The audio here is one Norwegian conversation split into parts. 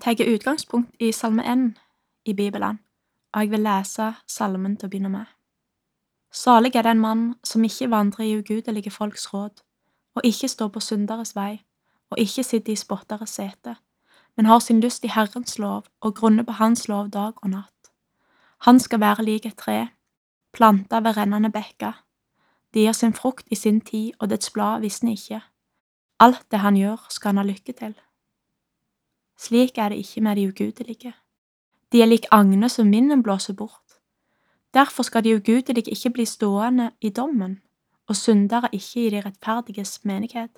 tar utgangspunkt i Salme 1 i Bibelen, og jeg vil lese salmen til å begynne med. Salig er den mann som ikke vandrer i ugudelige folks råd, og ikke står på synderes vei, og ikke sitter i spotteres sete, men har sin lyst i Herrens lov og grunner på Hans lov dag og natt. Han skal være lik et tre, planta ved rennende bekker. Det gir sin frukt i sin tid, og dets blad visner ikke. Alt det han gjør, skal han ha lykke til. Slik er det ikke med de ugudelige. De er lik agne som vinden blåser bort. Derfor skal de ugudelige ikke bli stående i dommen, og syndere ikke i de rettferdiges menighet.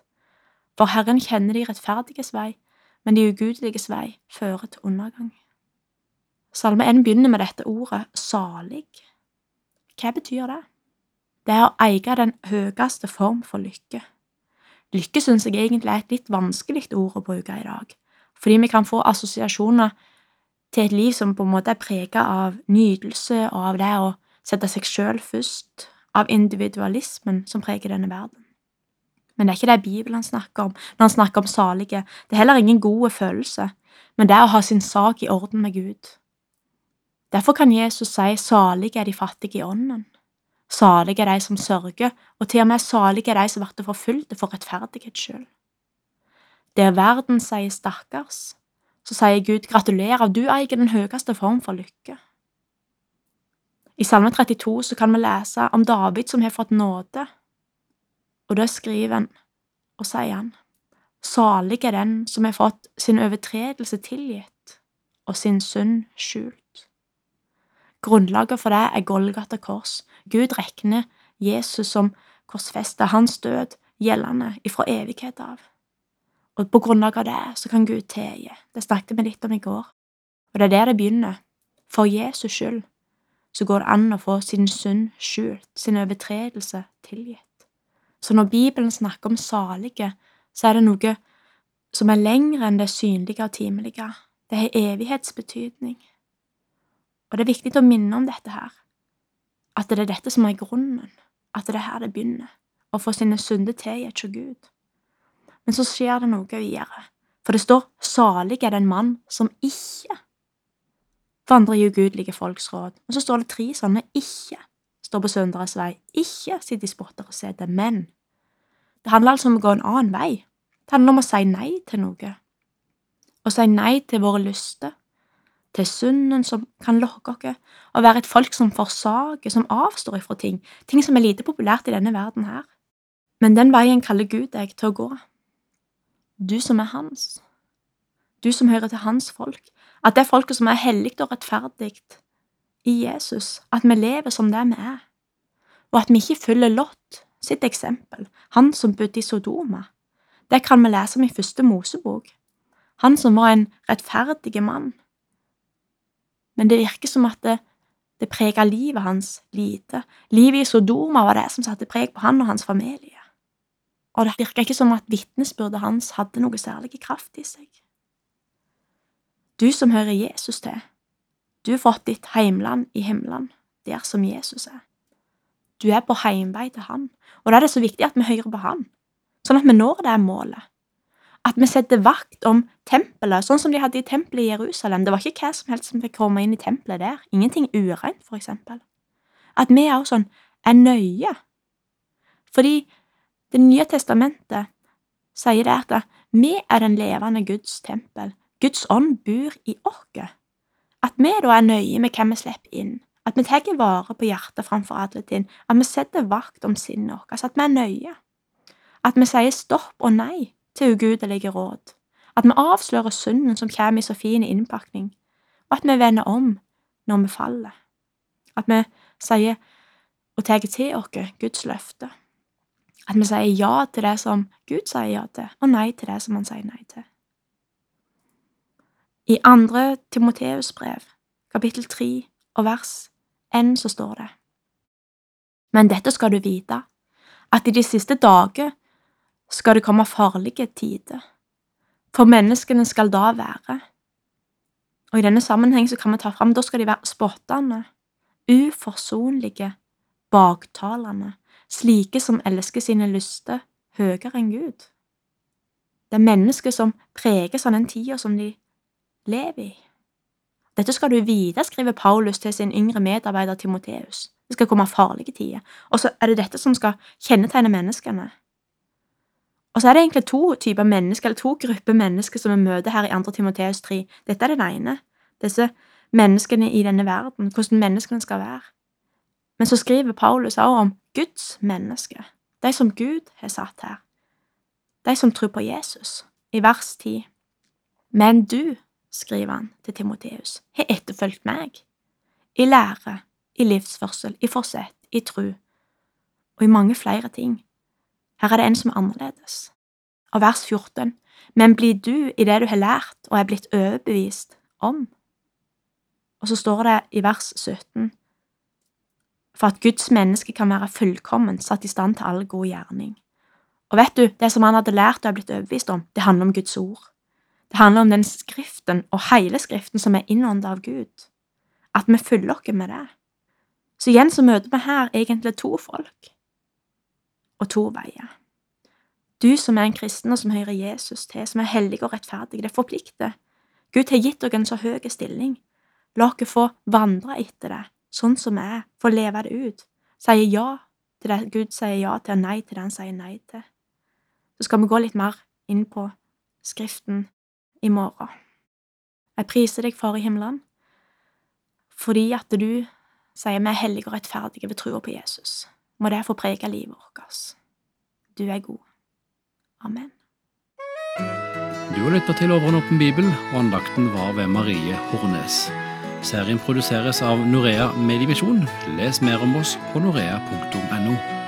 For Herren kjenner de rettferdiges vei, men de ugudeliges vei fører til undergang. Salme 1 begynner med dette ordet salig. Hva betyr det? Det er å eie den høyeste form for lykke. Lykke synes jeg egentlig er et litt vanskelig ord å bruke i dag, fordi vi kan få assosiasjoner til et liv som på en måte er preget av nytelse og av det å sette seg sjøl først, av individualismen som preger denne verden. Men det er ikke det Bibelen snakker om når han snakker om salige. Det er heller ingen gode følelse, men det er å ha sin sak i orden med Gud. Derfor kan Jesus si salige er de fattige i ånden. Salige er de som sørger, og til og med salige er de som blir forfulgt for rettferdighets skyld. Der verden sier stakkars, så sier Gud gratulerer, du eier den høyeste form for lykke. I Salme 32 så kan vi lese om David som har fått nåde, og da skriver han og sier han, salig er den som har fått sin overtredelse tilgitt og sin synd skjult. Grunnlaget for det er Golgata kors. Gud regner Jesus som korsfesta, hans død gjeldende ifra evighet av. Og på grunnlag av det så kan Gud tilgi. Det snakket vi litt om i går. Og det er der det begynner. For Jesus skyld så går det an å få sin synd skjult, sin overtredelse tilgitt. Så når Bibelen snakker om salige, så er det noe som er lengre enn det synlige og timelige. Det har evighetsbetydning. Og det er viktig å minne om dette her, at det er dette som er grunnen, at det er her det begynner, å få sine synder tilgitt hos Gud. Men så skjer det noe videre, for det står salig er den mann som ikke vandrer i ugudelige folks råd, og så står det tre sånne ikke står på synderes vei, ikke sitter i spotter spotteres sete, men det handler altså om å gå en annen vei. Det handler om å si nei til noe. Å si nei til våre lyster, til synden som kan lokke oss, å være et folk som forsaker, som avstår ifra ting, ting som er lite populært i denne verden her. Men den veien kaller Gud deg til å gå. Du som er hans. Du som hører til hans folk. At det er folket som er hellig og rettferdig i Jesus, at vi lever som det vi er. Og at vi ikke følger Lott sitt eksempel, han som bodde i Sodoma. Det kan vi lese om i første Mosebok. Han som var en rettferdig mann, men det virker som at det, det preget livet hans lite. Livet i Sodoma var det som satte preg på han og hans familie. Og det virka ikke som at vitnesbyrdet hans hadde noe særlig kraft i seg. Du som hører Jesus til, du har fått ditt heimland i himmelen, der som Jesus er. Du er på heimvei til han, og da er det så viktig at vi hører på han, sånn at vi når det målet at vi setter vakt om tempelet, sånn som de hadde i tempelet i Jerusalem. Det var ikke hva som helst som fikk komme inn i tempelet der. Ingenting ureint, for eksempel. At vi også sånn er nøye. Fordi Det nye testamentet sier det at vi er den levende Guds tempel. Guds ånd bor i oss. At vi da er nøye med hva vi slipper inn. At vi tar vare på hjertet framfor alle ting. At vi setter vakt om sinnet vårt. At vi er nøye. At vi sier stopp og nei til ugudelige råd, at vi avslører synden som kommer i så fin innpakning, og at vi vender om når vi faller, at vi sier og tar til oss Guds løfte, at vi sier ja til det som Gud sier ja til, og nei til det som han sier nei til. I andre Timoteus brev, kapittel tre og vers n, så står det, Men dette skal du vite, at i de siste dager skal det komme farlige tider, for menneskene skal da være. Og i denne sammenheng så kan vi ta fram, da skal de være spottende, uforsonlige, baktalende, slike som elsker sine lyster høyere enn Gud. Det er mennesker som preges av den tida som de lever i. Dette skal du vite, skriver Paulus til sin yngre medarbeider Timoteus. Det skal komme farlige tider. Og så er det dette som skal kjennetegne menneskene. Og så er det egentlig to typer mennesker, eller to grupper mennesker som vi møter her i 2. Timoteus 3. Dette er den ene. Disse menneskene i denne verden, hvordan menneskene skal være. Men så skriver Paulus også om Guds menneske, de som Gud har satt her. De som tror på Jesus, i vers 10. Men du, skriver han til Timoteus, har etterfulgt meg, i lære, i livsførsel, i forsett, i tru, og i mange flere ting. Her er det en som er annerledes. Og vers 14, men blir du i det du har lært og er blitt overbevist om? Og så står det i vers 17, for at Guds menneske kan være fullkommen, satt i stand til all god gjerning. Og vet du, det som han hadde lært og er blitt overbevist om, det handler om Guds ord. Det handler om den skriften og hele skriften som er innåndet av Gud. At vi følger oss med det. Så igjen så møter vi her egentlig to folk og to veier. Du som er en kristen og som hører Jesus til, som er hellig og rettferdig, det forplikter. Gud har gitt dere en så høy stilling. La oss få vandre etter det, sånn som jeg, får leve det ut. Sier ja til det Gud sier ja til, og nei til det han sier nei til. Så skal vi gå litt mer inn på Skriften i morgen. Jeg priser deg, Far i himmelen, fordi at du sier vi er hellige og rettferdige ved troa på Jesus. Må det få prege livet vårt. Du er god. Amen. Du har lytta til Over en åpen bibel, og andakten var ved Marie Hornes. Serien produseres av Norea Mediemisjon. Les mer om oss på norea.no.